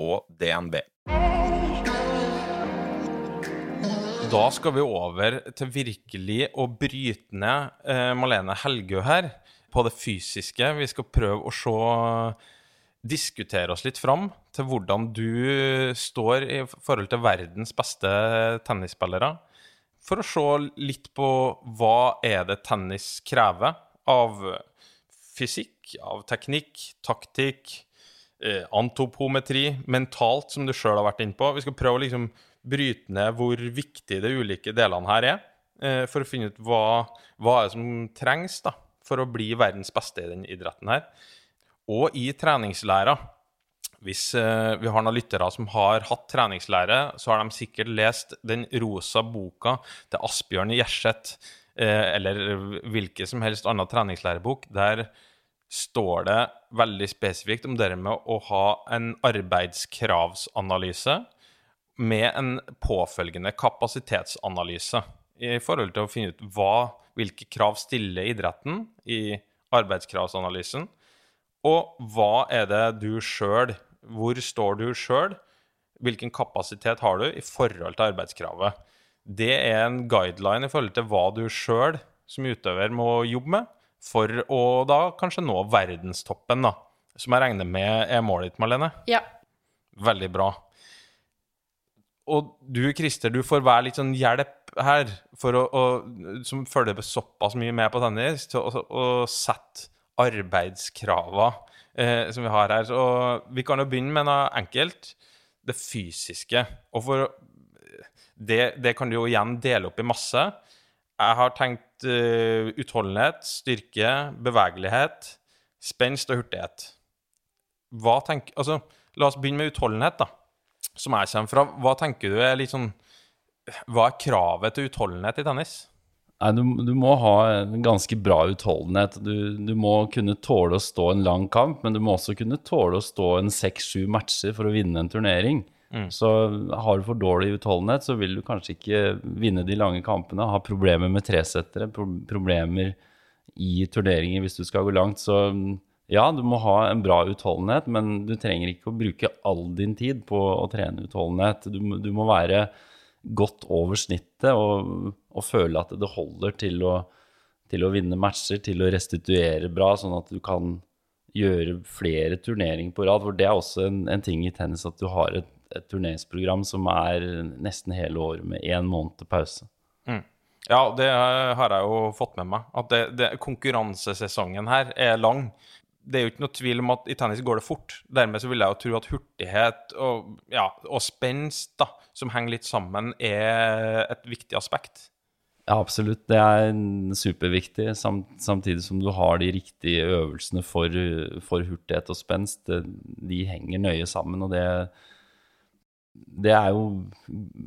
og DNB. Da skal vi over til virkelig å bryte ned eh, Malene Helgø her på det fysiske. Vi skal prøve å se Diskutere oss litt fram til hvordan du står i forhold til verdens beste tennisspillere. For å se litt på hva er det tennis krever av fysikk, av teknikk, taktikk, eh, antopometri, mentalt, som du sjøl har vært inne på. Vi skal prøve å liksom bryte ned hvor viktig de ulike delene her er, eh, for å finne ut hva, hva er som trengs da, for å bli verdens beste i den idretten her. Og i treningslæra hvis eh, vi har noen lyttere som har hatt treningslære, så har de sikkert lest den rosa boka til Asbjørn Gjerseth, eh, eller hvilken som helst annen treningslærebok. Der står det veldig spesifikt om det med å ha en arbeidskravsanalyse med en påfølgende kapasitetsanalyse i forhold til å finne ut hva, hvilke krav stiller idretten i arbeidskravsanalysen, og hva er det du sjøl Hvor står du sjøl? Hvilken kapasitet har du i forhold til arbeidskravet? Det er en guideline i forhold til hva du sjøl som utøver må jobbe med for å da kanskje nå verdenstoppen, da. Som jeg regner med er målet ditt, Marlene? Ja. Veldig bra. Og du, Christer, du får være litt sånn hjelp her, for å, å, som følger såpass mye med på tennis, til å, å sette arbeidskravene eh, som vi har her. Så vi kan jo begynne med noe enkelt. Det fysiske. Og for det, det kan du jo igjen dele opp i masse. Jeg har tenkt utholdenhet, styrke, bevegelighet, spenst og hurtighet. Hva tenker, altså, La oss begynne med utholdenhet, da som jeg kommer fra, hva tenker du er litt sånn Hva er kravet til utholdenhet i tennis? Nei, du, du, må ha en ganske bra utholdenhet. Du, du, må kunne tåle å stå en lang kamp, men du må også kunne tåle å stå en seks-sju matcher for å vinne en turnering. Mm. Så har du for dårlig utholdenhet, så vil du kanskje ikke vinne de lange kampene. Ha problemer med tresettere, pro problemer i turneringer hvis du skal gå langt. Så ja, du må ha en bra utholdenhet, men du trenger ikke å bruke all din tid på å trene utholdenhet. Du, du må være godt over snittet og, og føle at det holder til å, til å, vinne matcher, til å restituere bra, sånn at du kan gjøre flere turneringer på rad. For det er også en, en ting i tennis at du har et, et turneringsprogram som er nesten hele året med én måned til pause. Mm. Ja, det har jeg jo fått med meg. At det, det, konkurransesesongen her er lang det er jo ikke noe tvil om at i tennis går det fort. Dermed så vil jeg jo tro at hurtighet og, ja, og spenst, da, som henger litt sammen, er et viktig aspekt. Ja, absolutt. Det er superviktig, samtidig som du har de riktige øvelsene for, for hurtighet og spenst. De henger nøye sammen, og det, det er jo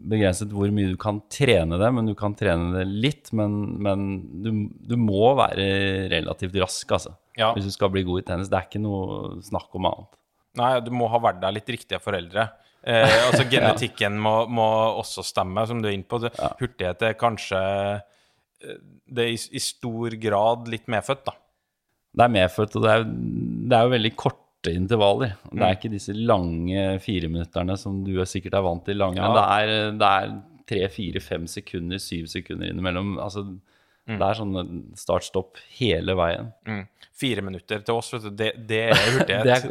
begrenset hvor mye du kan trene det, men du kan trene det litt. Men, men du, du, må være relativt rask, altså ja. hvis du skal bli god i tennis. Det er ikke noe snakk om annet. Nei, du må ha vært der litt riktige foreldre. Eh, altså Genetikken ja. må, må, også stemme, som du er inne på. Ja. Hurtighet er kanskje eh, Det er i, i, stor grad litt medfødt, da. Det er medfødt, og det er, det er jo veldig korte intervaller. Det er mm. ikke disse lange fireminutterne som du er sikkert er vant til lange. Ja. Men det er, det er tre, fire, fem sekunder, syv sekunder innimellom. Altså, mm. Det er sånn start-stopp hele veien. Mm fire minutter til oss, vet du, det, det er hurtighet.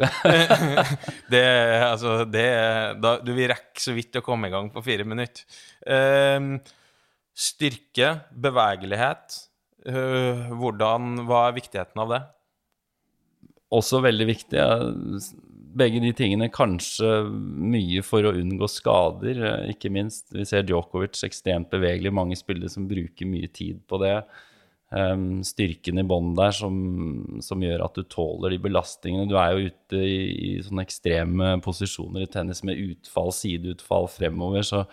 det, altså, det da, Du vil rekke så vidt å komme i gang på fire minutter. Uh, styrke, bevegelighet. Uh, hvordan, hva er viktigheten av det? Også veldig viktig. Begge de tingene kanskje mye for å unngå skader, ikke minst. Vi ser Djokovic ekstremt bevegelig, mange spillere som bruker mye tid på det. em, styrken i bånn der som, som gjør at du tåler de belastningene. Du er jo ute i, i sånne ekstreme posisjoner i tennis med utfall, sideutfall fremover, så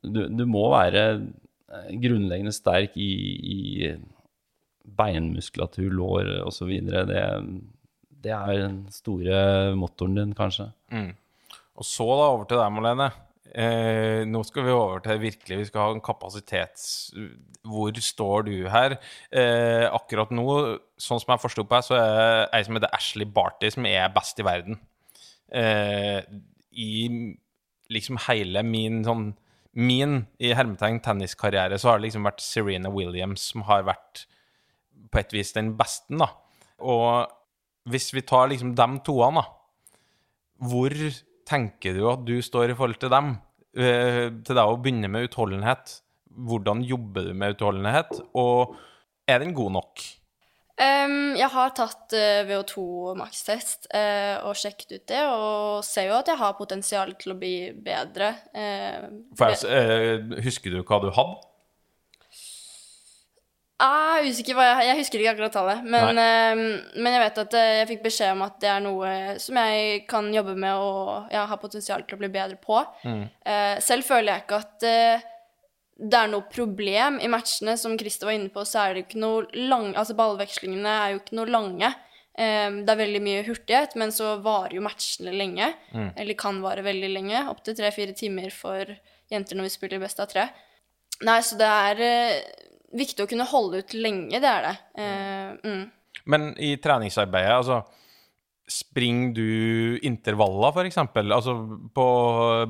du, du må være eh, grunnleggende sterk i, i beinmuskulatur, lår osv. Det, det er den store motoren din, kanskje. Og så da over til deg, Malene. Eh, nå skal vi over til virkelig Vi skal ha en kapasitets... Hvor står du her? Eh, akkurat nå, sånn som jeg forsto på deg, så er ei som heter Ashley Barty, som er best i verden. Eh, I liksom hele min sånn Min, i hermetegn, tenniskarriere, så har det liksom vært Serena Williams som har vært på et vis den beste, da. Og hvis vi tar liksom de toene, da hvor tenker du at du står i forhold til dem? Eh, til deg å begynne med utholdenhet. Hvordan jobber du med utholdenhet, og er den god nok? Um, jeg har tatt uh, VO2 makstest uh, og sjekket ut det, og ser jo at jeg har potensial til å bli bedre. Uh, For jeg, eh, husker du hva du hadde? Jeg er usikker hva jeg, jeg husker ikke akkurat tallet, men, uh, men jeg vet at uh, jeg fikk beskjed om at det er noe som jeg kan jobbe med og ja, har potensial til å bli bedre på. Eh, selv føler jeg ikke at eh, det er noe problem i matchene. Som Christer var inne på, så er det ikke noe lang, altså ballvekslingene er jo ikke noe lange. Eh, det er veldig mye hurtighet, men så varer jo matchene lenge. Eller kan vare veldig lenge. Opptil tre-fire timer for jenter når vi spiller best av tre. Nei, så det er eh, viktig å kunne holde ut lenge, det er det. Uh, mm. Men i treningsarbeidet, altså Springer du intervaller, eksempel? Altså på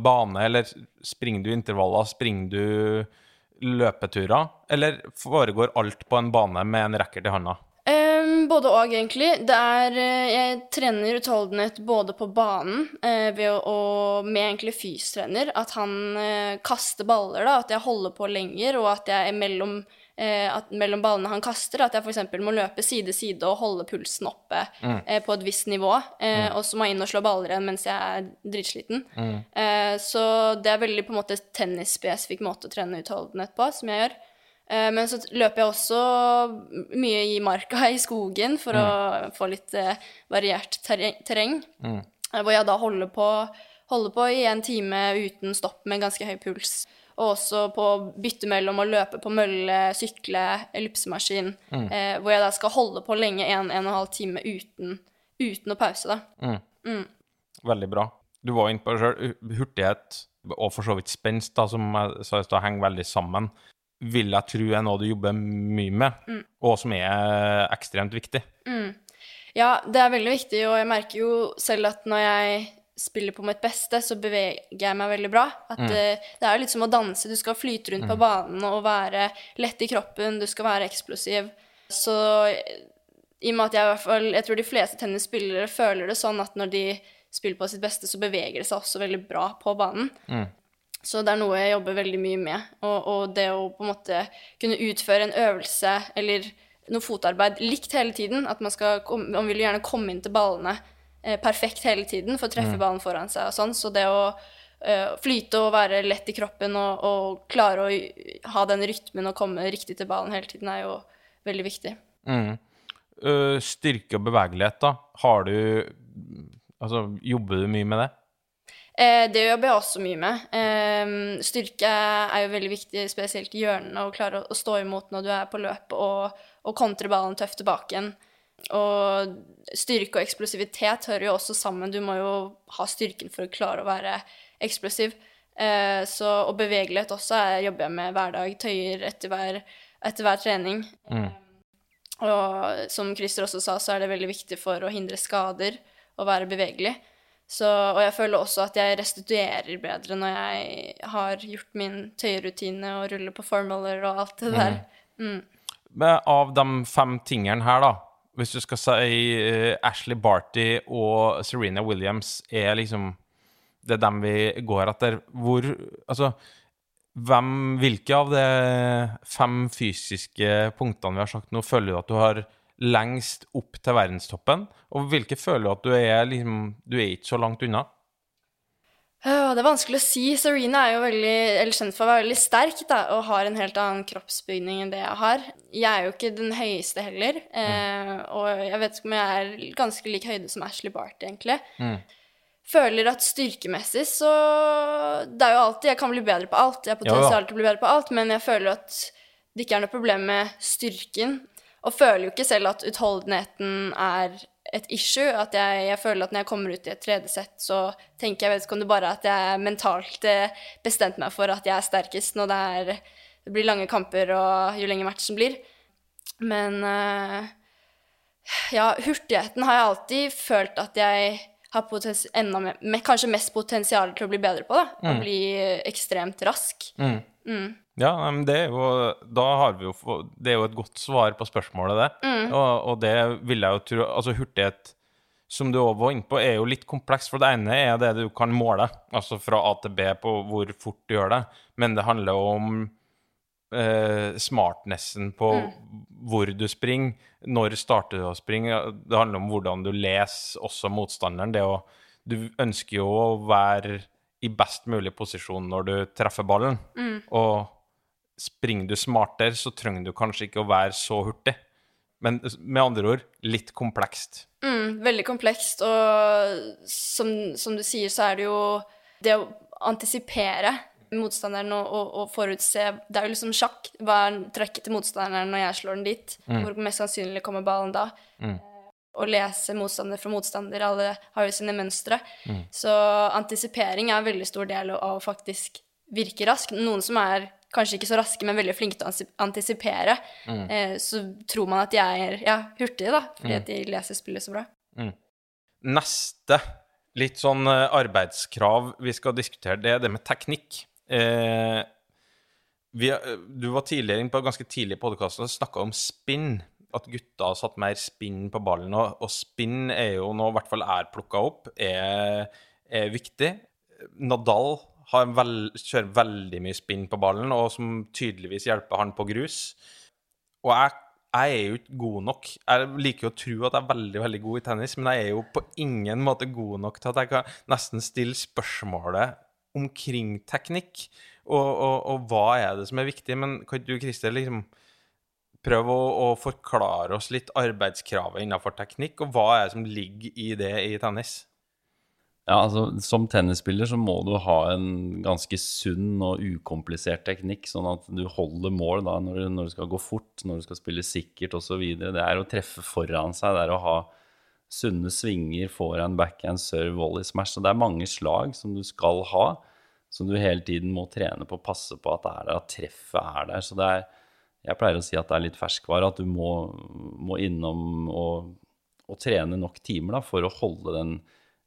bane, eller springer du intervaller? Springer du løpeturer? Eller foregår alt på en bane med en racket i handa? Um, både og, egentlig. Det er eh, Jeg trener utholdenhet både på banen eh, ved å, og med egentlig fystrener. At han eh, kaster baller, da. At jeg holder på lenger, og at jeg er mellom, at mellom ballene han kaster, at jeg f.eks. må løpe side side og holde pulsen oppe eh, på et visst nivå. Eh, Og så må jeg inn og slå baller igjen mens jeg er dritsliten. Eh, så det er veldig på en måte tennisspesifikk måte å trene utholdenhet på, som jeg gjør. Eh, Men så løper jeg også mye i marka, i skogen, for å få litt eh, variert terreng. eh, Hvor jeg da holder på, holder på i en time uten stopp med ganske høy puls. Og også på å bytte mellom å løpe på mølle, sykle, ellipsemaskin. Eh, hvor jeg da skal holde på lenge, en, en og en halv time uten, uten å pause, da. Veldig bra. Du var inne på det sjøl. Hurtighet og for så vidt spenst, da, som jeg sa i stad, henger veldig sammen. Vil jeg tro er noe du jobber mye med, og som er ekstremt viktig. Ja, det er veldig viktig, og jeg merker jo selv at når jeg spiller på mitt beste, så beveger jeg meg veldig bra. At eh, det er jo litt som å danse. Du skal flyte rundt på banen og være lett i kroppen, du skal være eksplosiv. Så eh, i og med at jeg i hvert fall Jeg tror de fleste tennisspillere føler det sånn at når de spiller på sitt beste, så beveger de seg også veldig bra på banen. Så det er noe jeg jobber veldig mye med. Og, og det å på en måte kunne utføre en øvelse eller noe fotarbeid likt hele tiden. At man skal Man vil gjerne komme inn til ballene perfekt hele tiden for å treffe ballen foran seg og sånn. Så det å uh, flyte og være lett i kroppen og, og klare å ha den rytmen og komme riktig til ballen hele tiden, er jo veldig viktig. Øh, styrke og bevegelighet, da. Har du Altså, jobber du mye med det? Eh, det jobber jeg også mye med. Eh, styrke er jo veldig viktig, spesielt i hjørnene, å klare å, å stå imot når du er på løp, og, og kontre ballen tøft tilbake igjen. Og styrke og eksplosivitet hører jo også sammen. Du må jo ha styrken for å klare å være eksplosiv. Eh, så, og bevegelighet også er, jobber jeg med hver dag. Tøyer etter hver, etter hver trening. Og som Christer også sa, så er det veldig viktig for å hindre skader å være bevegelig. Så, og jeg føler også at jeg restituerer bedre når jeg har gjort min tøyerutine og ruller på formaler og alt det der. Men av de fem tingene her, da Hvis du skal si eh, Ashley Barty og Serena Williams er liksom Det er dem vi går etter. Hvor Altså hvem, Hvilke av de fem fysiske punktene vi har sagt nå, føler du at du har lengst opp til verdenstoppen? Og hvilke føler du at du er liksom Du er ikke så langt unna? Det er vanskelig å si. Serena er jo veldig, eller kjent for å være veldig sterk da, og har en helt annen kroppsbygning enn det jeg har. Jeg er jo ikke den høyeste heller, eh, og jeg vet ikke om jeg er ganske lik høyde som Ashley Barty, egentlig. Føler at styrkemessig så Det er jo alltid Jeg kan bli bedre på alt. Jeg har potensial til å bli bedre på alt, men jeg føler at det ikke er noe problem med styrken. Og føler jo ikke selv at utholdenheten er et issue. At jeg, jeg føler at når jeg kommer ut i et tredje sett, så tenker jeg vet ikke om det bare er at jeg mentalt bestemte bestemt meg for at jeg er sterkest når det, er, det blir lange kamper og jo lenger matchen blir. Men eh, ja, hurtigheten har jeg alltid følt at jeg har enda mer, me- kanskje mest potensial til å bli bedre på. da, Å bli eh, ekstremt rask. Ja, men det er jo Da har vi jo Det er jo et godt svar på spørsmålet, det. Og, og det vil jeg jo tro Altså, hurtighet, som du òg var inne på, er jo litt kompleks. For det ene er det du kan måle, altså fra A til B på hvor fort du gjør det. Men det handler jo om eh, smartnessen på hvor du springer. Når starter du å springe? Det handler om hvordan du leser også motstanderen. Det å, du ønsker jo å være i best mulig posisjon når du treffer ballen. Og springer du smartere, så trenger du kanskje ikke å være så hurtig. Men med andre ord litt komplekst. Mm, veldig komplekst, og som, som du sier, så er det jo det å antisipere motstanderen og, og, og forutse Det er jo liksom sjakk. Hva er trekket til motstanderen når jeg slår den dit? Hvor mest sannsynlig kommer ballen da? Å lese motstander fra motstander. Alle har jo sine mønstre. Så antisipering er en veldig stor del av å faktisk virke rask. Noen som er kanskje ikke så raske, men veldig flinke til å antisipere, antisipere, eh, så tror man at de er ja, hurtige, da, fordi at de leser spillet så bra. Neste litt sånn eh, arbeidskrav vi skal diskutere, det er det med teknikk. Eh, vi, eh, du var tidligere inne på ganske tidlig i podkasten og snakka om spinn. At gutta har satt mer spinn på ballen. Og, og spinn er jo nå i hvert fall er plukka opp, er, er viktig. Nadal har vel, kjører veldig mye spinn på ballen, og som tydeligvis hjelper han på grus. Og jeg, jeg er jo ikke god nok. Jeg liker jo å tro at jeg er veldig veldig god i tennis, men jeg er jo på ingen måte god nok til at jeg kan nesten stille spørsmålet omkring teknikk. Og, og, og hva er det som er viktig? Men kan du, Christer, liksom prøve å, å forklare oss litt arbeidskravet innenfor teknikk, og hva er det som ligger i det i tennis? Ja, altså Som tennisspiller så må du ha en ganske sunn og ukomplisert teknikk, sånn at du holder mål da når, du- når du skal gå fort, når du skal spille sikkert osv. Det er å treffe foran seg, det er å ha sunne svinger, forehand, backhand, serve, volley, smash. Så det er mange slag som du skal ha, som du hele tiden må trene på, passe på at det er der, at treffet er der. Så det er, jeg pleier å si at det er litt ferskvare, at du må, må innom og, og trene nok timer da, for å holde den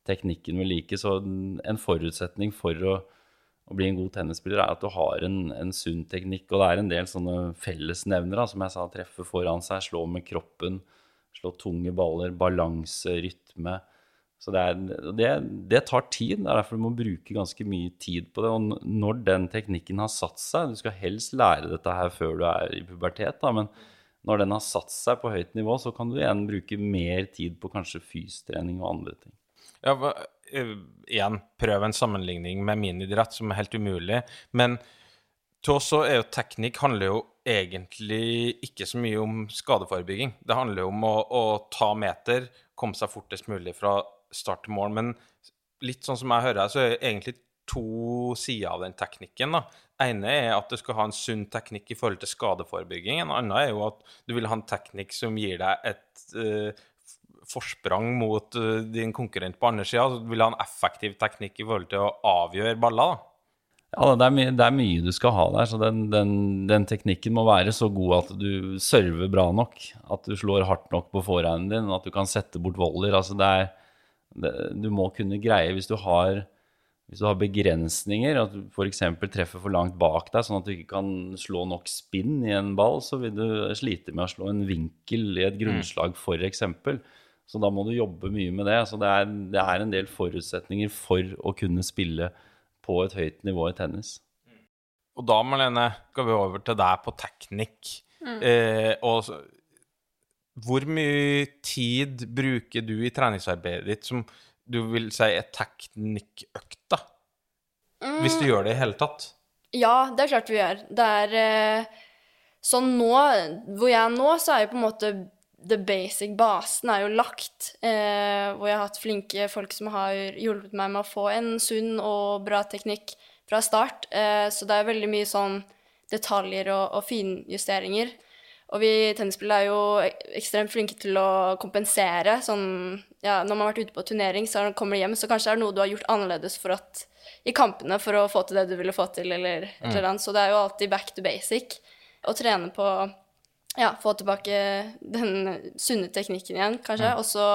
teknikken ved like. Så en forutsetning for å, å bli en god tennisspiller er at du har en, en sunn teknikk. Og det er en del sånne fellesnevnere, som jeg sa, treffe foran seg, slå med kroppen, slå tunge baller, balanse, rytme. Så det, er, det, det tar tid. Det er derfor du må bruke ganske mye tid på det. Og når den teknikken har satt seg Du skal helst lære dette her før du er i pubertet, da, men når den har satt seg på høyt nivå, så kan du igjen bruke mer tid på kanskje fystrening og andre ting. Ja, hva- uh, igjen, prøv en sammenligning med minidrett, som er helt umulig. Men så er jo teknikk handler jo egentlig ikke så mye om skadeforebygging. Det handler jo om å, å ta meter, komme seg fortest mulig fra start til mål. Men litt sånn som jeg hører, her, så er det egentlig to sider av den teknikken. da. ene er at du skal ha en sunn teknikk i forhold til skadeforebygging. En annen er jo at du vil ha en teknikk som gir deg et eh, forsprang mot eh, din konkurrent på andre sida. så vil ha en effektiv teknikk i forhold til å avgjøre baller. da. Ja, det er, mye, det er mye du skal ha der, så den, den, den teknikken må være så god at du server bra nok. At du slår hardt nok på forhånden din, at du kan sette bort volder. Altså det er, det, du må kunne greie hvis du har, hvis du har begrensninger, at du f.eks. treffer for langt bak deg, sånn at du ikke kan slå nok spinn i en ball, så vil du slite med å slå en vinkel i et grunnslag, f.eks. Så da må du jobbe mye med det. Så det er, det er en del forutsetninger for å kunne spille på et høyt nivå i tennis. Og da, Marlene, skal vi over til deg på teknikk. Eh, og så, hvor mye tid bruker du i treningsarbeidet ditt som du vil si er teknikkøkta? Hvis du gjør det i hele tatt? Ja, det er klart vi gjør. Det er eh, Sånn nå, hvor jeg er nå, så er jo på en måte the basic basen er jo lagt. Eh, hvor jeg har hatt flinke folk som har hjulpet meg med å få en sunn og bra teknikk fra start. Eh, så det er veldig mye sånn detaljer og, og finjusteringer. Og vi tennisspillere er jo ekstremt flinke til å kompensere. Sånn, ja, når man har vært ute på turnering, så kommer du hjem, så kanskje det er noe du har gjort annerledes for at, i kampene for å få til det du ville få til, eller et eller annet. Så det er jo alltid back to basic. Å trene på ja, få tilbake den sunne teknikken igjen, kanskje. Og så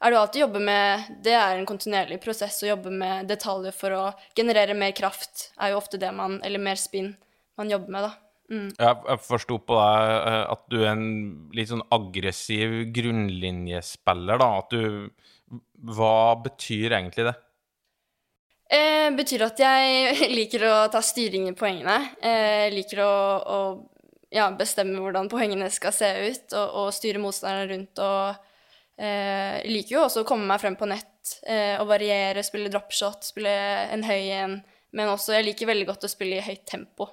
er det jo alltid jobbe med Det er en kontinuerlig prosess å jobbe med detaljer for å generere mer kraft, er jo ofte det man Eller mer spinn man jobber med, da. Mm. Jeg, jeg forsto på deg eh, at du er en litt sånn aggressiv grunnlinjespiller, da. At du Hva betyr egentlig det? Eh, betyr at jeg liker å ta styring i poengene. Eh, liker å, å ja, bestemme hvordan poengene skal se ut, og, og styre motstanderne rundt. Og eh, liker jo også å komme meg frem på nett eh, og variere, spille dropshot, spille en høy en. Men også jeg liker veldig godt å spille i høyt tempo.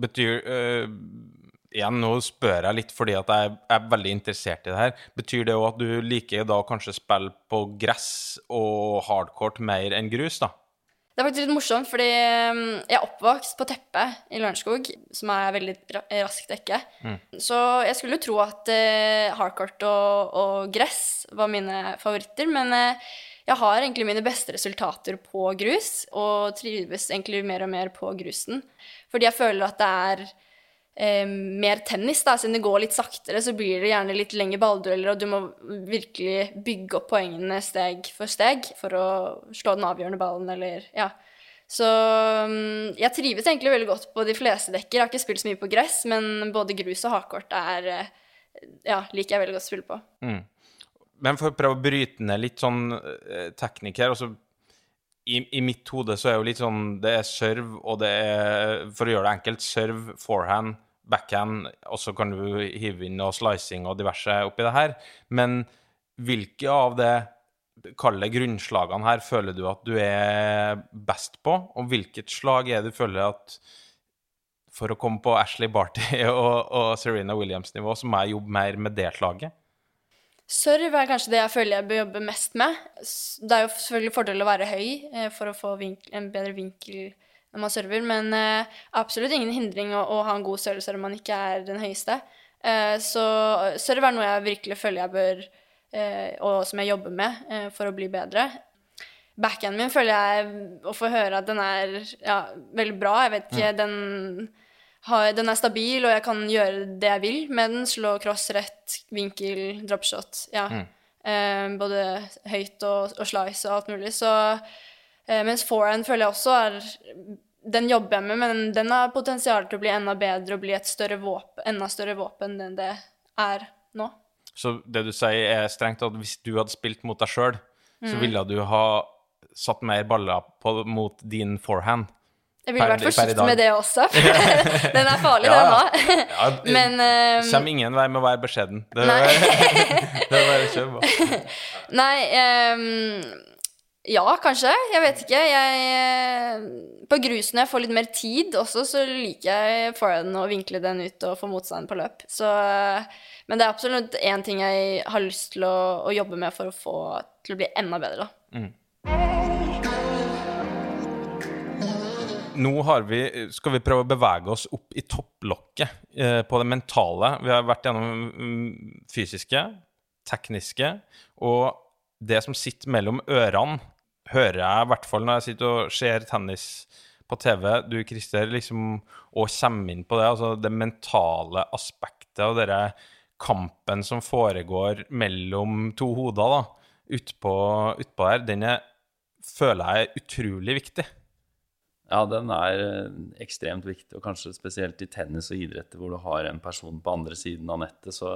Betyr øh, Igjen, nå spør jeg litt fordi at jeg er veldig interessert i det her. Betyr det òg at du liker da kanskje spille på gress og hardcourt mer enn grus, da? Det er faktisk litt morsomt, fordi um, jeg er oppvokst på teppe i Lørenskog, som er veldig ra raskt dekke. Så jeg skulle jo tro at uh, hardcourt og, og gress var mine favoritter, men uh, jeg har egentlig mine beste resultater på grus, og trives egentlig mer og mer på grusen. Fordi jeg føler at det er eh, mer tennis, da, siden det går litt saktere, så blir det gjerne litt lengre balldueller, og du må virkelig bygge opp poengene steg for steg for å slå den avgjørende ballen, eller ja. Så mm, jeg trives egentlig veldig godt på de fleste dekker. Jeg har ikke spilt så mye på gress, men både grus og hardcourt er eh, ja, liker jeg veldig godt å spille på. Men for å prøve å bryte ned litt sånn eh, teknikk her altså, i, I mitt hode så er jo litt sånn Det er serve, og det er For å gjøre det enkelt, serve, forehand, backhand, og så kan du hive inn noe slicing og diverse oppi det her. Men hvilke av det kalde grunnslagene her føler du at du er best på, og hvilket slag er det du føler at for å komme på Ashley Barty og, og Serena Williams-nivå, så må jeg jobbe mer med det slaget? Serve er kanskje det jeg føler jeg bør jobbe mest med. Det er jo selvfølgelig fordel å være høy eh, for å få vinkel, en bedre vinkel når man server, men eh, absolutt ingen hindring å, å ha en god serve når om man ikke er den høyeste. Eh, så serve er noe jeg virkelig føler jeg bør, og som jeg jobber med for å bli bedre. Backhanden min føler jeg å få høre at den er ja, veldig bra. Jeg vet ikke, den, har, den er stabil, og jeg kan gjøre det jeg vil med den. Slå cross, rett, vinkel, dropshot. Ja. Eh, både høyt og, og slice og alt mulig. Så, eh, mens forehand føler jeg også er Den jobber jeg med, men den har potensial til å bli enda bedre og bli et større våpen, enda større våpen enn det er nå. Så det du sier er strengt at hvis du hadde spilt mot deg sjøl, så Mm. ville du ha satt mer baller på, mot din forehand. Jeg ville vært forsiktig med det også. den er farlig, Ja, den òg. Ja, Men eh, kommer ingen vei med å være beskjeden. Det er det er bare å kjøre på. Nei um, Ja, kanskje. Jeg vet ikke. Jeg eh, På grusen når jeg får litt mer tid også, så liker jeg forhånd å vinkle den ut og få motstand på løp. Så eh, Men det er absolutt én ting jeg har lyst til å, å jobbe med for å få til å bli enda bedre, da. Nå vi, skal vi prøve å bevege oss opp i topplokket eh, på det mentale. Vi har vært gjennom mm, fysiske, tekniske, og det som sitter mellom ørene, hører jeg i hvert fall når jeg sitter og ser tennis på TV, du Christer, liksom, og kommer inn på det, altså det mentale aspektet og denne kampen som foregår mellom to hoder, da, utpå, ut her, den er, føler jeg er utrolig viktig. Ja, den er eh, ekstremt viktig, og kanskje spesielt i tennis og idretter hvor du har en person på andre siden av nettet, så,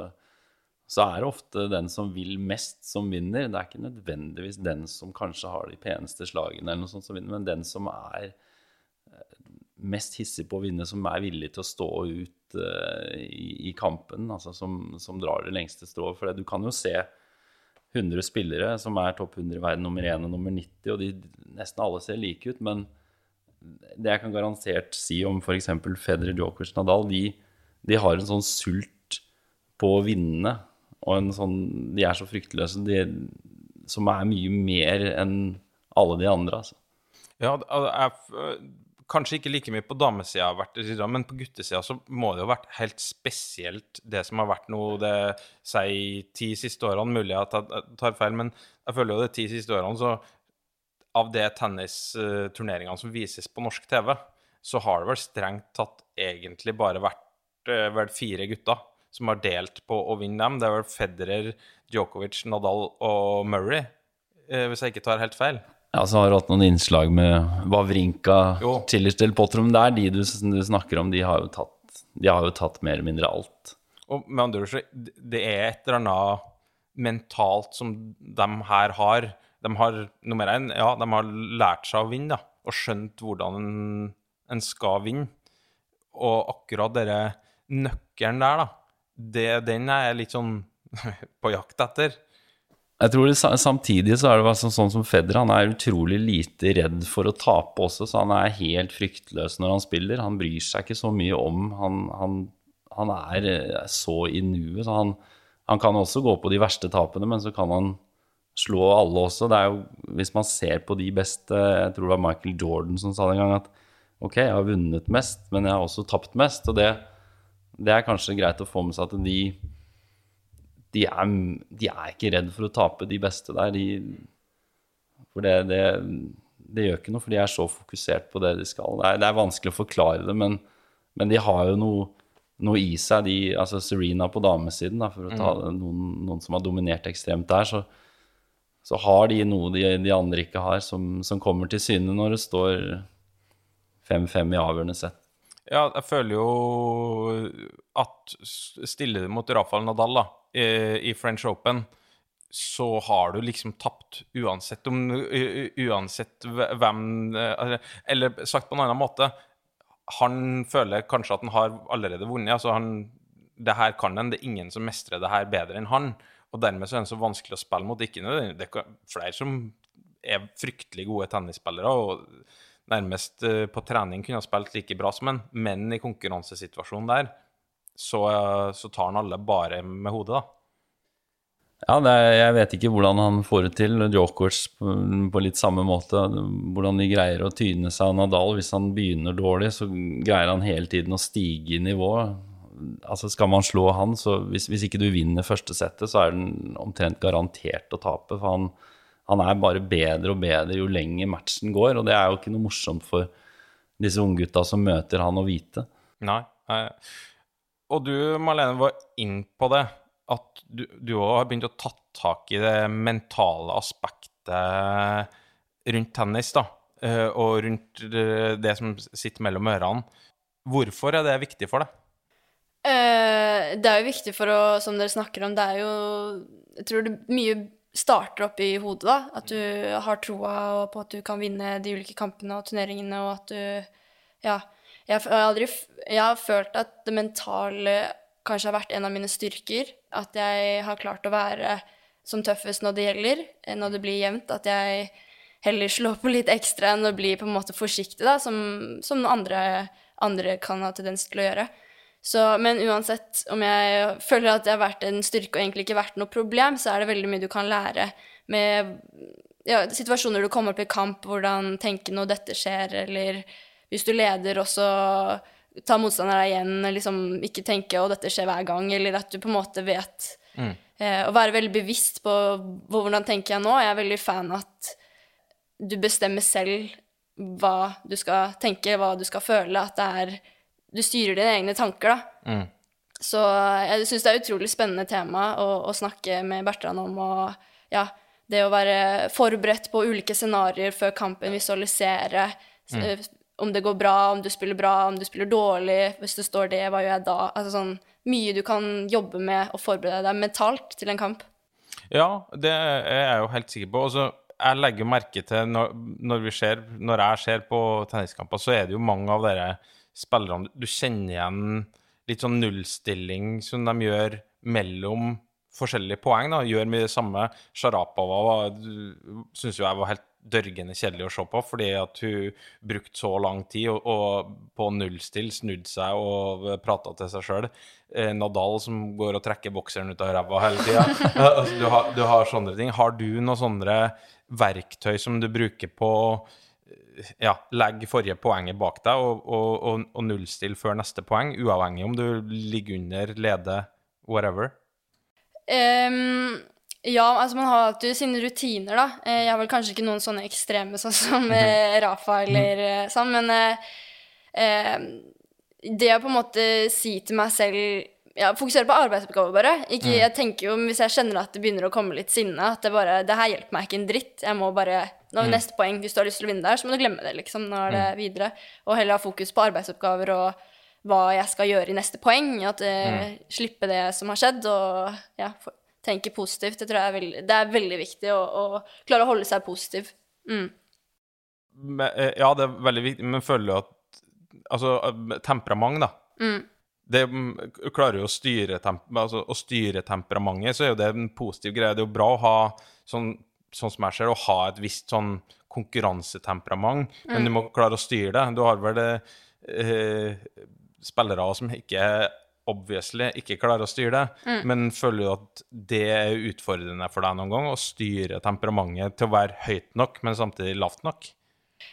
så er det ofte den som vil mest, som vinner. Det er ikke nødvendigvis den som kanskje har de peneste slagene, eller noe sånt som vinner, men den som er eh, mest hissig på å vinne, som er villig til å stå ut uh, i, i kampen, altså som, som drar det lengste strået. For du kan jo se 100 spillere som er topp 100 i verden, nummer 1 og nummer 90, og de nesten alle ser like ut, men det jeg kan garantert si om f.eks. Federer, Djokovic, Nadal, de, de har en sånn sult på å vinne, og en sånn De er så fryktløse, de, som er mye mer enn alle de andre, altså. Ja, jeg, kanskje ikke like mye på damesida, har vært det, men på guttesida så må det jo ha vært helt spesielt det som har vært nå det si ti siste årene. Mulig at jeg tar feil, men jeg føler jo de ti siste årene så av de tennisturneringene som vises på norsk TV, så har det vel strengt tatt egentlig bare vært eh, vel fire gutter som har delt på å vinne dem. Det er vel Federer, Djokovic, Nadal og Murray, eh, hvis jeg ikke tar helt feil. Ja, så har du hatt noen innslag med Wawrinka, Jo. Tillerstell, Potrom. Det er de du, du snakker om, de har jo tatt, de har jo tatt mer eller mindre alt. Og med andre ord, så det er et eller annet mentalt som de her har. De har nummer én, ja, de har lært seg å vinne, da, og skjønt hvordan en, en skal vinne. Og akkurat denne nøkkelen der, da, det, den er jeg litt sånn på jakt etter. Jeg tror det, Samtidig så er det sånn, sånn som Federer, han er utrolig lite redd for å tape også, så han er helt fryktløs når han spiller. Han bryr seg ikke så mye om Han, han, han er eh, så i nuet, så han, han kan også gå på de verste tapene, men så kan han slå alle også. Det er jo, Hvis man ser på de beste Jeg tror det var Michael Jordan som sa det en gang at ok, jeg har vunnet mest, men jeg har også tapt mest. Og det, det er kanskje greit å få med seg at de de er, de er ikke redd for å tape, de beste der. De, for det, det, det gjør ikke noe, for de er så fokusert på det de skal. Det er, det er vanskelig å forklare det, men, men de har jo noe, noe i seg. De, altså Serena på damesiden, da, for å ta mm. noen, noen som har dominert ekstremt der, så, så har de noe de, de andre ikke har, som, som kommer til syne når det står 5-5 i avgjørende sett. Ja, jeg føler jo at stiller du mot Rafael Nadal da, i, French Open, så har du liksom tapt uansett om Uansett hvem eh, Eller sagt på en annen måte, han føler kanskje at han har allerede vunnet. altså han, Det her kan han, det er ingen som mestrer det her bedre enn han. Og dermed så er han så vanskelig å spille mot. Ikke nødvendig- Det er flere som er fryktelig gode tennisspillere. og nærmest eh, på trening kunne ha spilt like bra som en, men i konkurransesituasjonen der, så, så tar han alle bare med hodet, da. Ja, er, jeg vet ikke hvordan han får det til. Djokovic på, på litt samme måte. Hvordan de greier å tyne seg av Nadal. Hvis han begynner dårlig, så greier han hele tiden å stige i nivå. Altså Skal man slå han, så hvis, hvis ikke du vinner første settet, så er den omtrent garantert å tape. For han, han er bare bedre og bedre jo lenger matchen går. Og det er jo ikke noe morsomt for disse unggutta som møter han å vite. Nei. eh, Og du, Marlene, var inn på det, at du, òg har begynt å ta tak i det mentale aspektet rundt tennis, da, eh, og rundt det, det som sitter mellom ørene. Hvorfor er det viktig for deg? Eh, det er jo viktig for å, som dere snakker om, det er jo Jeg tror det mye starter opp i hodet, da. At du har troa på at du kan vinne de ulike kampene og turneringene, og at du Ja. Jeg, har aldri Jeg har følt at det mentale kanskje har vært en av mine styrker. At jeg har klart å være som tøffest når det gjelder, eh, når det blir jevnt. At jeg heller slår på litt ekstra enn å bli på en måte forsiktig, da, som, som andre, andre kan ha tendens til å gjøre. Så, men uansett om jeg føler at det har vært en styrke og egentlig ikke vært noe problem, så er det veldig mye du kan lære med ja, situasjoner du kommer opp i kamp, hvordan tenke når dette skjer, eller hvis du leder, og så ta motstanderen deg igjen, liksom ikke tenke 'å, dette skjer hver gang', eller at du på en måte vet eh, Å være veldig bevisst på hvordan tenker jeg nå. Jeg er veldig fan av at du bestemmer selv hva du skal tenke, hva du skal føle, at det er Du styrer dine egne tanker, da. Så jeg syns det er et utrolig spennende tema å, å snakke med Bertrand om, og ja, det å være forberedt på ulike scenarioer før kampen, visualisere mm. om det går bra, om du spiller bra, om du spiller dårlig, hvis det står det, hva gjør jeg da? Altså sånn mye du kan jobbe med og forberede deg mentalt til en kamp. Ja, det er jeg jo helt sikker på. Altså, jeg legger merke til når, når, vi ser, når jeg ser på tenniskamper, så er det jo mange av dere spillerne Du kjenner igjen litt sånn nullstilling som de gjør mellom forskjellige poeng. da, Gjør mye det samme. Sharapova syns jo jeg var helt dørgende kjedelig å se på, fordi at hun brukte så lang tid og, og på nullstill snudde seg og prata til seg sjøl. Eh, Nadal som går og trekker bokseren ut av ræva hele tida. altså, du, du har sånne ting. Har du noen sånne verktøy som du bruker på ja, legge forrige poenget bak deg og, og, og, nullstille før neste poeng, uavhengig om du ligger under, leder, whatever? Um, ja, altså man har alltid sine rutiner, da. Eh, jeg har vel kanskje ikke noen sånne ekstreme sånn som eh, Rafa eller sånn, men uh, det å på en måte si til meg selv ja, Fokusere på arbeidsoppgaver, bare. Ikke, mm. jeg tenker jo, Hvis jeg kjenner at det begynner å komme litt sinne, at det bare Det her hjelper meg ikke en dritt. Jeg må bare Nå mm. neste poeng. Hvis du har lyst til å vinne der, så må du glemme det, liksom. Nå er det mm. videre. Og heller ha fokus på arbeidsoppgaver og hva jeg skal gjøre i neste poeng. At mm. Slippe det som har skjedd, og ja, tenke positivt. Det tror jeg er veldig, det er veldig viktig å, å, klare å holde seg positiv. Mm. Men, eh, ja, det er veldig viktig, men føler du at Altså, temperament, da. Mm. Det mm, klarer jo å styre, altså, å styre temperamentet, så er jo det en positiv greie. Det er jo bra å ha sånn, sånn som jeg ser å ha et visst sånn konkurransetemperament, mm. men du må klare å styre det. Du har vel det eh, spillere som ikke obviously ikke klarer å styre det, mm. men føler du at det er utfordrende for deg noen gang å styre temperamentet til å være høyt nok, men samtidig lavt nok?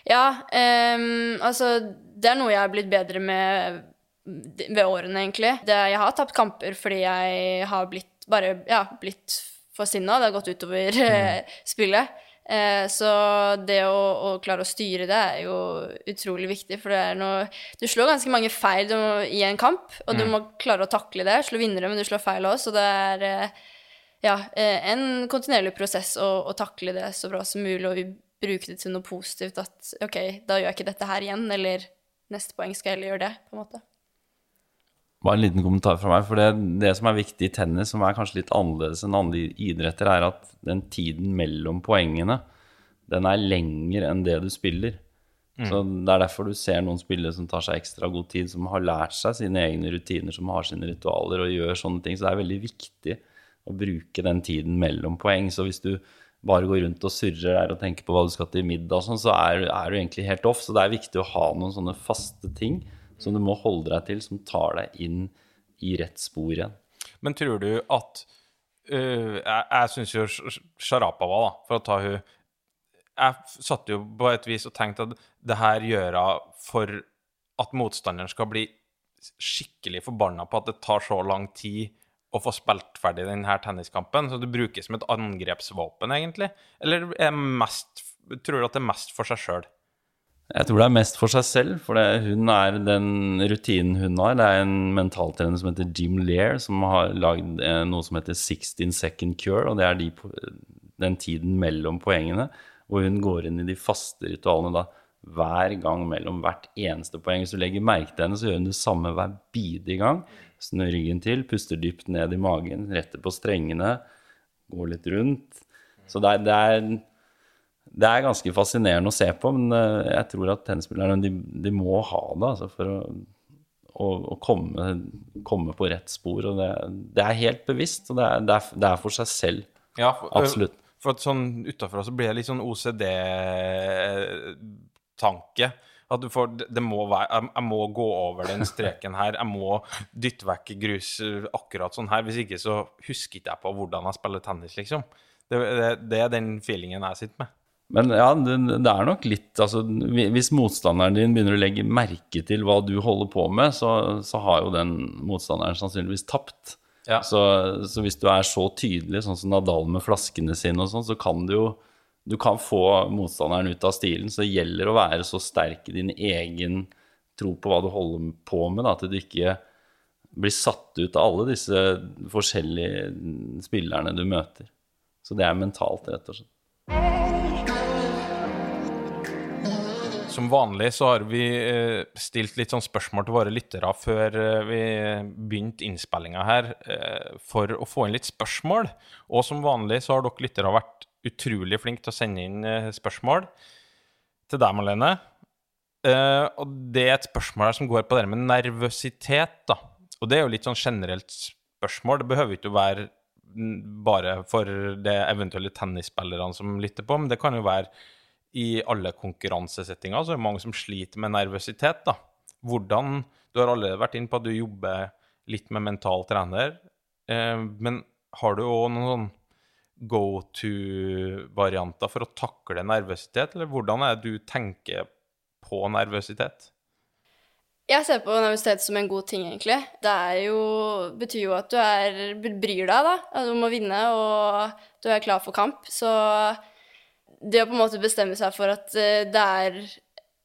Ja, um, altså Det er noe jeg har blitt bedre med ved årene, egentlig. Det, jeg har tapt kamper fordi jeg har blitt bare ja, blitt for sinna. Det har gått utover mm. spillet. Eh, så det å, å, klare å styre det er jo utrolig viktig, for det er noe Du slår ganske mange feil i en kamp, og du mm. må klare å takle det. Slå vinnere, men du slår feil også, så det er eh, ja, eh, en kontinuerlig prosess å, å, takle det så bra som mulig, og bruke det til noe positivt. At OK, da gjør jeg ikke dette her igjen, eller neste poeng skal jeg heller gjøre det, på en måte. Bare en liten kommentar fra meg. For det, det, som er viktig i tennis, som er kanskje litt annerledes enn andre idretter, er at den tiden mellom poengene, den er lengre enn det du spiller. Mm. Så Det er derfor du ser noen spillere som tar seg ekstra god tid, som har lært seg sine egne rutiner, som har sine ritualer og gjør sånne ting. Så det er veldig viktig å bruke den tiden mellom poeng. Så hvis du bare går rundt og surrer der og tenker på hva du skal til middag, sånn, så er, er, du egentlig helt off. Så det er viktig å ha noen sånne faste ting som du må holde deg til, som tar deg inn i rett spor igjen. Men tror du at uh, Jeg, jeg syns jo Sharapova, da, for å ta hun Jeg satt jo på et vis og tenkte at det her gjør hun for at motstanderen skal bli skikkelig forbanna på at det tar så lang tid å få spilt ferdig denne tenniskampen. Så det brukes som et angrepsvåpen, egentlig? Eller er mest, tror du at det er mest for seg sjøl? Jeg tror det er mest for seg selv, for det, hun er den rutinen hun har. Det er en mentaltrener som heter Jim Lear, som har lagd eh, noe som heter 16 second cure, og det er de, den tiden mellom poengene. Og hun går inn i de faste ritualene da hver gang mellom hvert eneste poeng. Hvis du legger merke til henne, så gjør hun det samme hver bidige gang. Snur ryggen til, puster dypt ned i magen, retter på strengene, går litt rundt. Så det er, det er det er ganske fascinerende å se på, men eh, jeg tror at tennisspillerne de, de, må ha det altså, for å, å, å komme, komme, på rett spor. Og det, det er helt bevisst, og det er, det er, det er for seg selv. Ja, for, Absolutt. For at sånn utafra så blir det litt sånn OCD-tanke. At du får Det må være jeg, jeg, må gå over den streken her. Jeg må dytte vekk grus akkurat sånn her. Hvis ikke så husker ikke jeg på hvordan jeg spiller tennis, liksom. Det, det, det er den feelingen jeg sitter med. Men ja, det, det, er nok litt altså, Hvis motstanderen din begynner å legge merke til hva du holder på med, så, så har jo den motstanderen sannsynligvis tapt. Ja. Så, så, hvis du er så tydelig, sånn som Nadal med flaskene sine og sånn, så kan du jo du kan få motstanderen ut av stilen. Så det gjelder å være så sterk i din egen tro på hva du holder på med, da, at du ikke blir satt ut av alle disse forskjellige spillerne du møter. Så det er mentalt, rett og slett. Som vanlig så har vi eh, stilt litt sånn spørsmål til våre lyttere før eh, vi begynte innspillinga her, eh, for å få inn litt spørsmål. Og som vanlig så har dere lyttere vært utrolig flinke til å sende inn spørsmål til deg, Malene. Og det er et spørsmål her som går på det med nervøsitet, da. Og det er jo litt sånn generelt spørsmål. Det behøver ikke å være bare for det eventuelle tennisspillerne som lytter på, men det kan jo være i alle konkurransesettinger, så er det mange som sliter med nervøsitet, da. Hvordan Du har allerede vært inne på at du jobber litt med mental trener, eh, men har du òg noen sånn go to-varianter for å takle nervøsitet, eller hvordan er det du tenker på nervøsitet? Jeg ser på nervøsitet som en god ting, egentlig. Det jo, betyr jo at du er, bryr deg, da. Du må vinne, og du er klar for kamp. Så det å på en måte bestemme seg for at eh, det er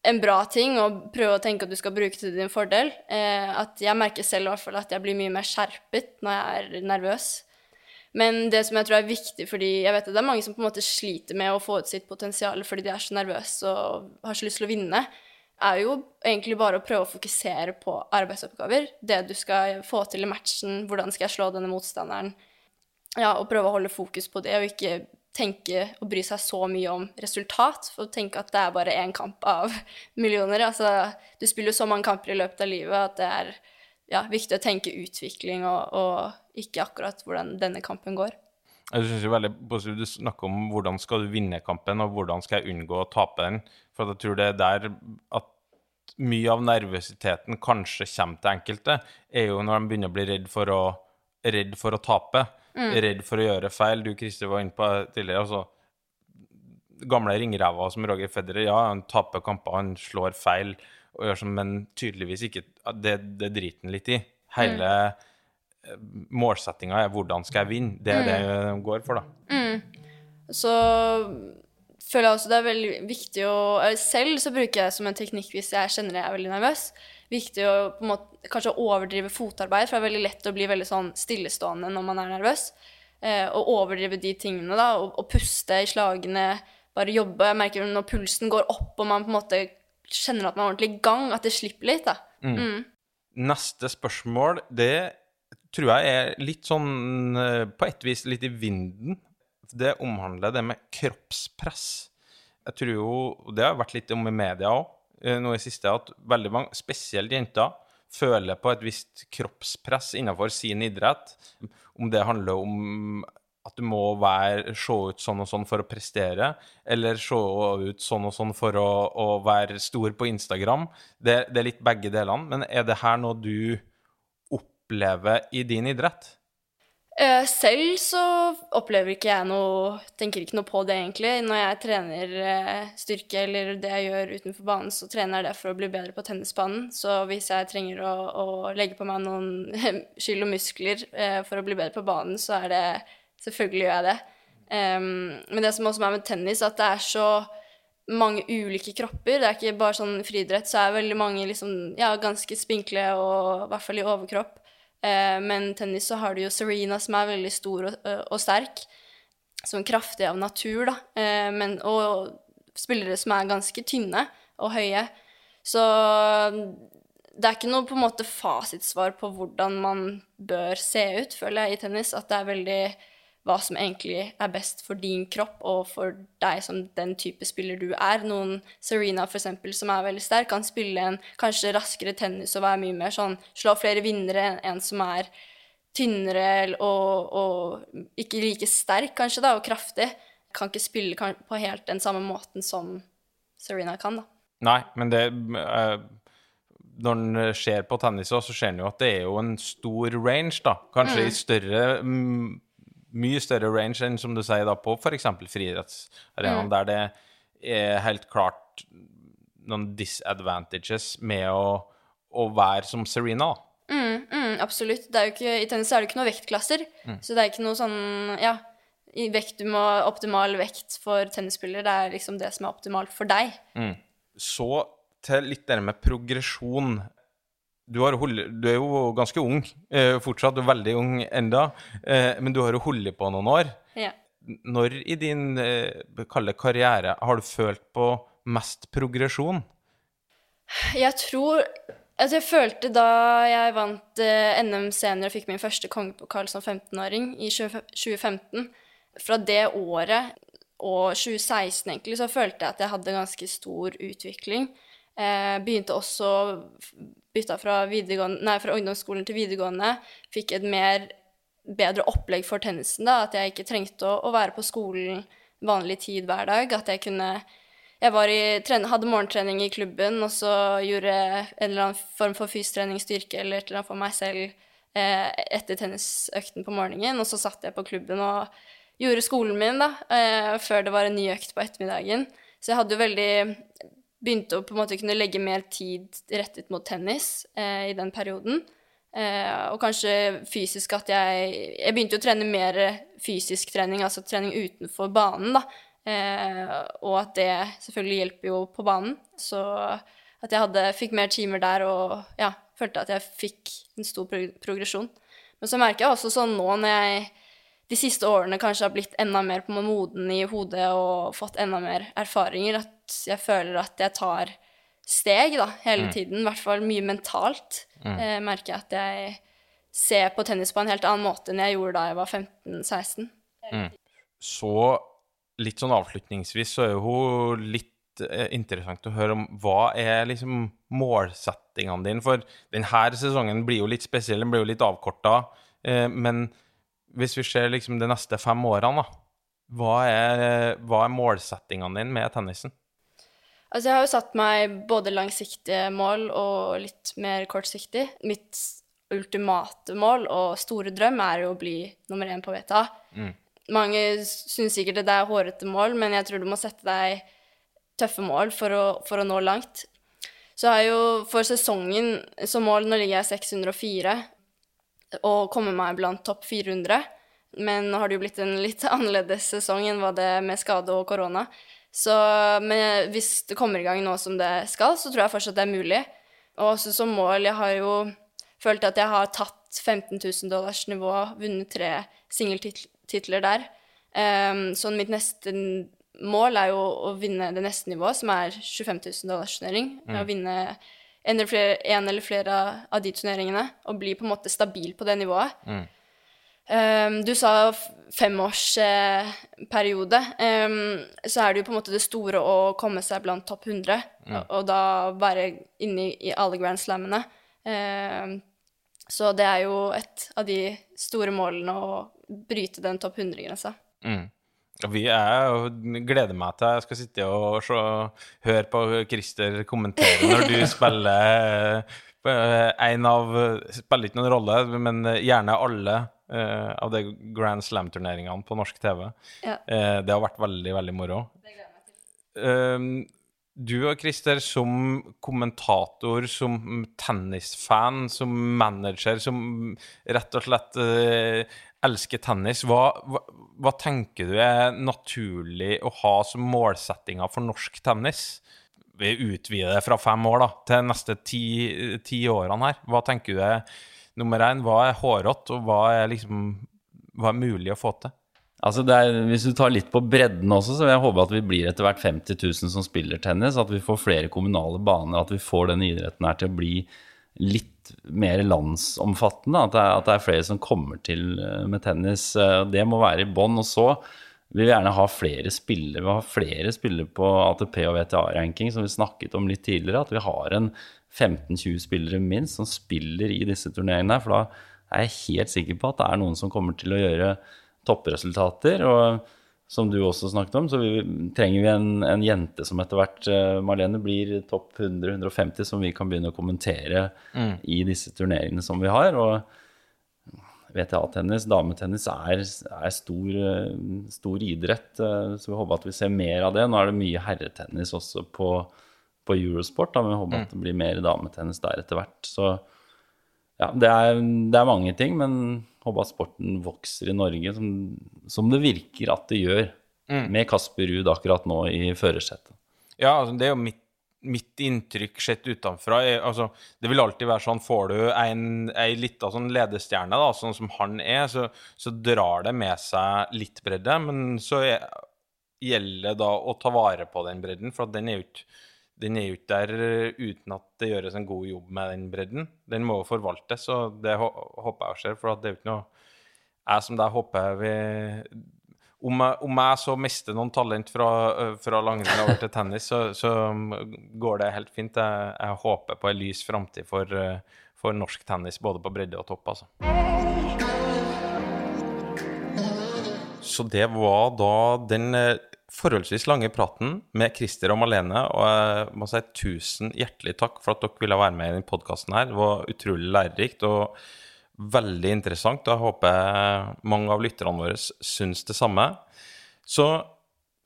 en bra ting og prøve å tenke at du skal bruke til din fordel. Eh, at jeg merker selv i hvert fall at jeg blir mye mer skjerpet når jeg er nervøs. Men det som jeg tror er viktig, fordi jeg vet at det er mange som på en måte sliter med å få ut sitt potensial fordi de er så nervøse og har så lyst til å vinne, er jo egentlig bare å prøve å fokusere på arbeidsoppgaver. Det du skal få til i matchen, hvordan skal jeg slå denne motstanderen. Ja, og prøve å holde fokus på det, og ikke tenke og bry seg så mye om resultat. For å tenke at det er bare én kamp av millioner. Altså, du spiller jo så mange kamper i løpet av livet at det er ja, viktig å tenke utvikling og, og ikke akkurat hvordan denne kampen går. Jeg synes jo veldig positivt Du snakker om hvordan skal du vinne kampen, og hvordan skal jeg unngå å tape den. For jeg tror det er der at mye av nervøsiteten kanskje kommer til enkelte, er jo når de begynner å bli redd for å, redd for å tape. Mm. Redd for å gjøre feil. Du, Christer, var inne på tidligere. altså Gamle ringrever som Roger Federer, ja, han taper kamper, han slår feil, og gjør sånn, men tydeligvis ikke Det, det driter han litt i. Hele mm. målsettinga er 'hvordan skal jeg vinne'? Det er mm. det de går for, da. Mm. Så føler jeg også det er veldig viktig å Selv så bruker jeg det som en teknikk hvis jeg kjenner jeg er veldig nervøs viktig å på en måte, kanskje overdrive fotarbeid, for det er veldig lett å bli veldig sånn stillestående når man er nervøs. Eh, og overdrive de tingene, da, og, og, puste i slagene, bare jobbe. Jeg merker når pulsen går opp, og man på en måte kjenner at man er ordentlig i gang, at det slipper litt, da. Mm. Mm. Neste spørsmål, det tror jeg er litt sånn eh, På et vis litt i vinden. Det omhandler det med kroppspress. Jeg tror jo Det har vært litt om i media òg nå i siste at veldig mange, spesielt jenter, føler på et visst kroppspress innenfor sin idrett. Om det handler om at du må være, se ut sånn og sånn for å prestere, eller se ut sånn og sånn for å, å være stor på Instagram. Det, det, er litt begge delene. Men er det her noe du opplever i din idrett? Uh, selv så opplever ikke jeg noe Tenker ikke noe på det, egentlig. Når jeg trener uh, styrke eller det jeg gjør utenfor banen, så trener jeg det for å bli bedre på tennisbanen. Så hvis jeg trenger å, å legge på meg noen skyld og muskler uh, for å bli bedre på banen, så er det Selvfølgelig gjør jeg det. Men det som også er med tennis, at det er så mange ulike kropper. Det er ikke bare sånn friidrett, så er veldig mange liksom, ja, ganske spinkle og i hvert fall i overkropp. Eh, men tennis så har du jo Serena, som er veldig stor og, og sterk. Som kraftig av natur, da. Eh, men, og spillere som er ganske tynne og høye. Så det er ikke noe på en måte fasitsvar på hvordan man bør se ut, føler jeg, i tennis. At det er veldig hva som egentlig er best for din kropp og for deg som den type spiller du er. Noen Serena, for eksempel, som er veldig sterk, kan spille en kanskje raskere tennis og være mye mer sånn Slå flere vinnere enn en som er tynnere og, og, ikke like sterk, kanskje, da, og kraftig. Kan ikke spille på helt den samme måten som Serena kan, da. Nei, men det uh når en ser på tennis, så ser en jo at det er jo en stor range, da. Kanskje mm. i større mye større range enn som du sier da på f.eks. friidrettsarenaen, mm. der det er helt klart noen disadvantages med å, å være som Serena. Mm, mm, absolutt. Ikke, I tennis er det ikke noen vektklasser, mm. så det er ikke noe sånn Ja, vekt, du må optimal vekt for tennisspillere. Det er liksom det som er optimalt for deg. Mm. Så til litt det med progresjon du, holdt, du, er jo ganske ung eh, fortsatt, du er veldig ung enda, eh, men du har jo holdt på noen år. Ja. Når i din eh, karriere har du følt på mest progresjon? Jeg tror altså Jeg følte da jeg vant eh, NM senior og fikk min første kongepokal som 15-åring i 2015 Fra det året og 2016 egentlig, så følte jeg at jeg hadde ganske stor utvikling. Eh, begynte også bytta fra, nei, fra ungdomsskolen til videregående. Fikk et mer bedre opplegg for tennisen. da, At jeg ikke trengte å, å være på skolen vanlig tid hver dag. At jeg kunne Jeg i, hadde morgentrening i klubben, og så gjorde jeg en eller annen form for fystrening, styrke eller et eller annet for meg selv eh, etter tennisøkten på morgenen. Og så satt jeg på klubben og gjorde skolen min, da, eh, før det var en ny økt på ettermiddagen. Så jeg hadde jo veldig Begynte å på en måte kunne legge mer tid rettet mot tennis eh, i den perioden. Eh, og kanskje fysisk at jeg Jeg begynte jo å trene mer fysisk trening, altså trening utenfor banen, da. Eh, og at det selvfølgelig hjelper jo på banen. Så at jeg hadde, fikk mer timer der og ja, følte at jeg fikk en stor progresjon. Men så merker jeg også sånn nå når jeg de siste årene kanskje har blitt enda mer på moden i hodet og fått enda mer erfaringer, at jeg føler at jeg tar steg da, hele mm. tiden. I hvert fall mye mentalt. Mm. Eh, merker jeg at jeg ser på tennis på en helt annen måte enn jeg gjorde da jeg var 15-16. Mm. Så litt sånn avslutningsvis så er jo litt eh, interessant å høre om hva er liksom målsettingene dine? For denne sesongen blir jo litt spesiell, den blir jo litt avkorta. Eh, men hvis vi ser liksom de neste fem årene, da, hva er, hva er målsettingene dine med tennisen? Altså, jeg har jo satt meg både langsiktige mål og litt mer kortsiktig. Mitt ultimate mål og store drøm er jo å bli nummer én på VTA. Mm. Mange syns sikkert det er hårete mål, men jeg tror du må sette deg tøffe mål for å, for å nå langt. Så har jeg jo for sesongen som mål Nå ligger jeg 604, å komme meg blant topp 400. Men nå har det jo blitt en litt annerledes sesong enn hva det er med skade og korona. Så men hvis det kommer i gang nå som det skal, så tror jeg fortsatt det er mulig. Og også som mål Jeg har jo følt at jeg har tatt 15 000 dollars nivå, vunnet tre singeltitler der. Um, så mitt neste mål er jo å vinne det neste nivået, som er 25 000 dollars turnering. Mm. Å vinne en eller, flere, en eller flere av de turneringene og bli på en måte stabil på det nivået. Mm. Um, du sa femårsperiode. Eh, um, så er det jo på en måte det store å komme seg blant topp 100, mm. og, og, da være inne i, i alle Grand Slammene. Um, så det er jo et av de store målene å bryte den topp 100-grensa. Mm. Vi er, gleder meg til jeg skal sitte og se, høre på Christer kommentere når du spiller eh, en av Spiller ikke noen rolle, men gjerne alle uh, av de Grand Slam-turneringene på norsk TV. Ja. Uh, det har vært veldig, veldig moro. Det gleder jeg meg til. Du og Christer, som kommentator, som tennisfan, som manager, som rett og slett elsker tennis. Hva, hva, hva, tenker du er naturlig å ha som målsettinger for norsk tennis? Vi utvider det fra fem år da, til neste ti, ti årene her. Hva tenker du er nummer én? Hva er hårete, og hva er, liksom, hva er mulig å få til? Altså er, hvis du tar litt på bredden også, så vil jeg håpe at vi blir etter hvert 50 000 som spiller tennis. At vi får flere kommunale baner, at vi får denne idretten her til å bli litt mer landsomfattende. At det, er, at det, er, flere som kommer til eh, med tennis. Eh, det må være i bånn. Og så vil vi gjerne ha flere spillere. Vi har flere spillere på ATP og VTA-ranking, som vi snakket om litt tidligere. At vi har en 15-20 spillere minst som spiller i disse turneringene. For da er jeg helt sikker på at det er noen som kommer til å gjøre toppresultater. og som du også snakket om, så vi, trenger vi en, en, jente som etter hvert uh, Marlene blir topp 100-150, som vi kan begynne å kommentere mm. i disse turneringene som vi har. Og VTA-tennis, dametennis, er, er stor, uh, stor, idrett, uh, så vi håper at vi ser mer av det. Nå er det mye herretennis også på, på Eurosport, da, men vi håper mm. at det blir mer dametennis der etter hvert. Så ja, det er, det er mange ting, men håper at sporten vokser i Norge, som, som det virker at det gjør, mm. med Kasper Ruud akkurat nå i førersetet. Ja, altså, det er jo mitt, mitt inntrykk sett utenfra. Altså, det vil alltid være sånn, får du en, ei lita sånn ledestjerne, da, sånn som han er, så, så, drar det med seg litt bredde, men så er, gjelder det da å ta vare på den bredden, for den er jo ikke den er jo ikke der eh, uten at det gjøres en god jobb med den bredden. Den må jo forvaltes, og det håper jeg skjer. For det er jo ikke noe Jeg som deg håper vi om jeg, om jeg, så mister noen talent fra, eh, fra langrenn over til tennis, så, så, går det helt fint. Jeg, jeg håper på en lys framtid for, eh, for, norsk tennis, både på bredde og topp, altså. så det var da den forholdsvis lange praten med Christer og Malene. Og jeg må si tusen hjertelig takk for at dere ville være med i denne podkasten. Det var utrolig lærerikt og veldig interessant. Og jeg håper mange av lytterne våre syns det samme. Så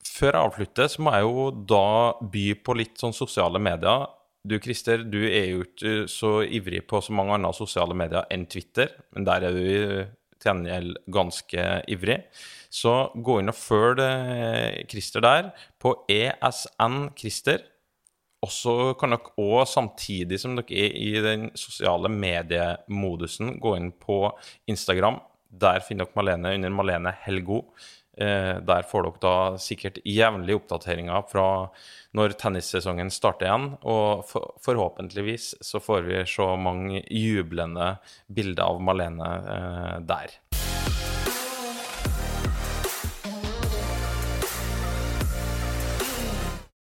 før jeg avslutter, så må jeg jo da by på litt sånn sosiale medier. Du Christer, du er jo ikke så ivrig på så mange andre sosiale medier enn Twitter, men der er du til gjengjeld ganske ivrig. Så gå inn og følg eh, Christer der på ESN Christer. Og så kan dere òg, samtidig som dere er i den sosiale mediemodusen, gå inn på Instagram. Der finner dere Malene under Malene Helgo. Eh, der får dere da sikkert jevnlige oppdateringer fra når tennissesongen starter igjen. Og for, forhåpentligvis så får vi se mange jublende bilder av Malene eh, der.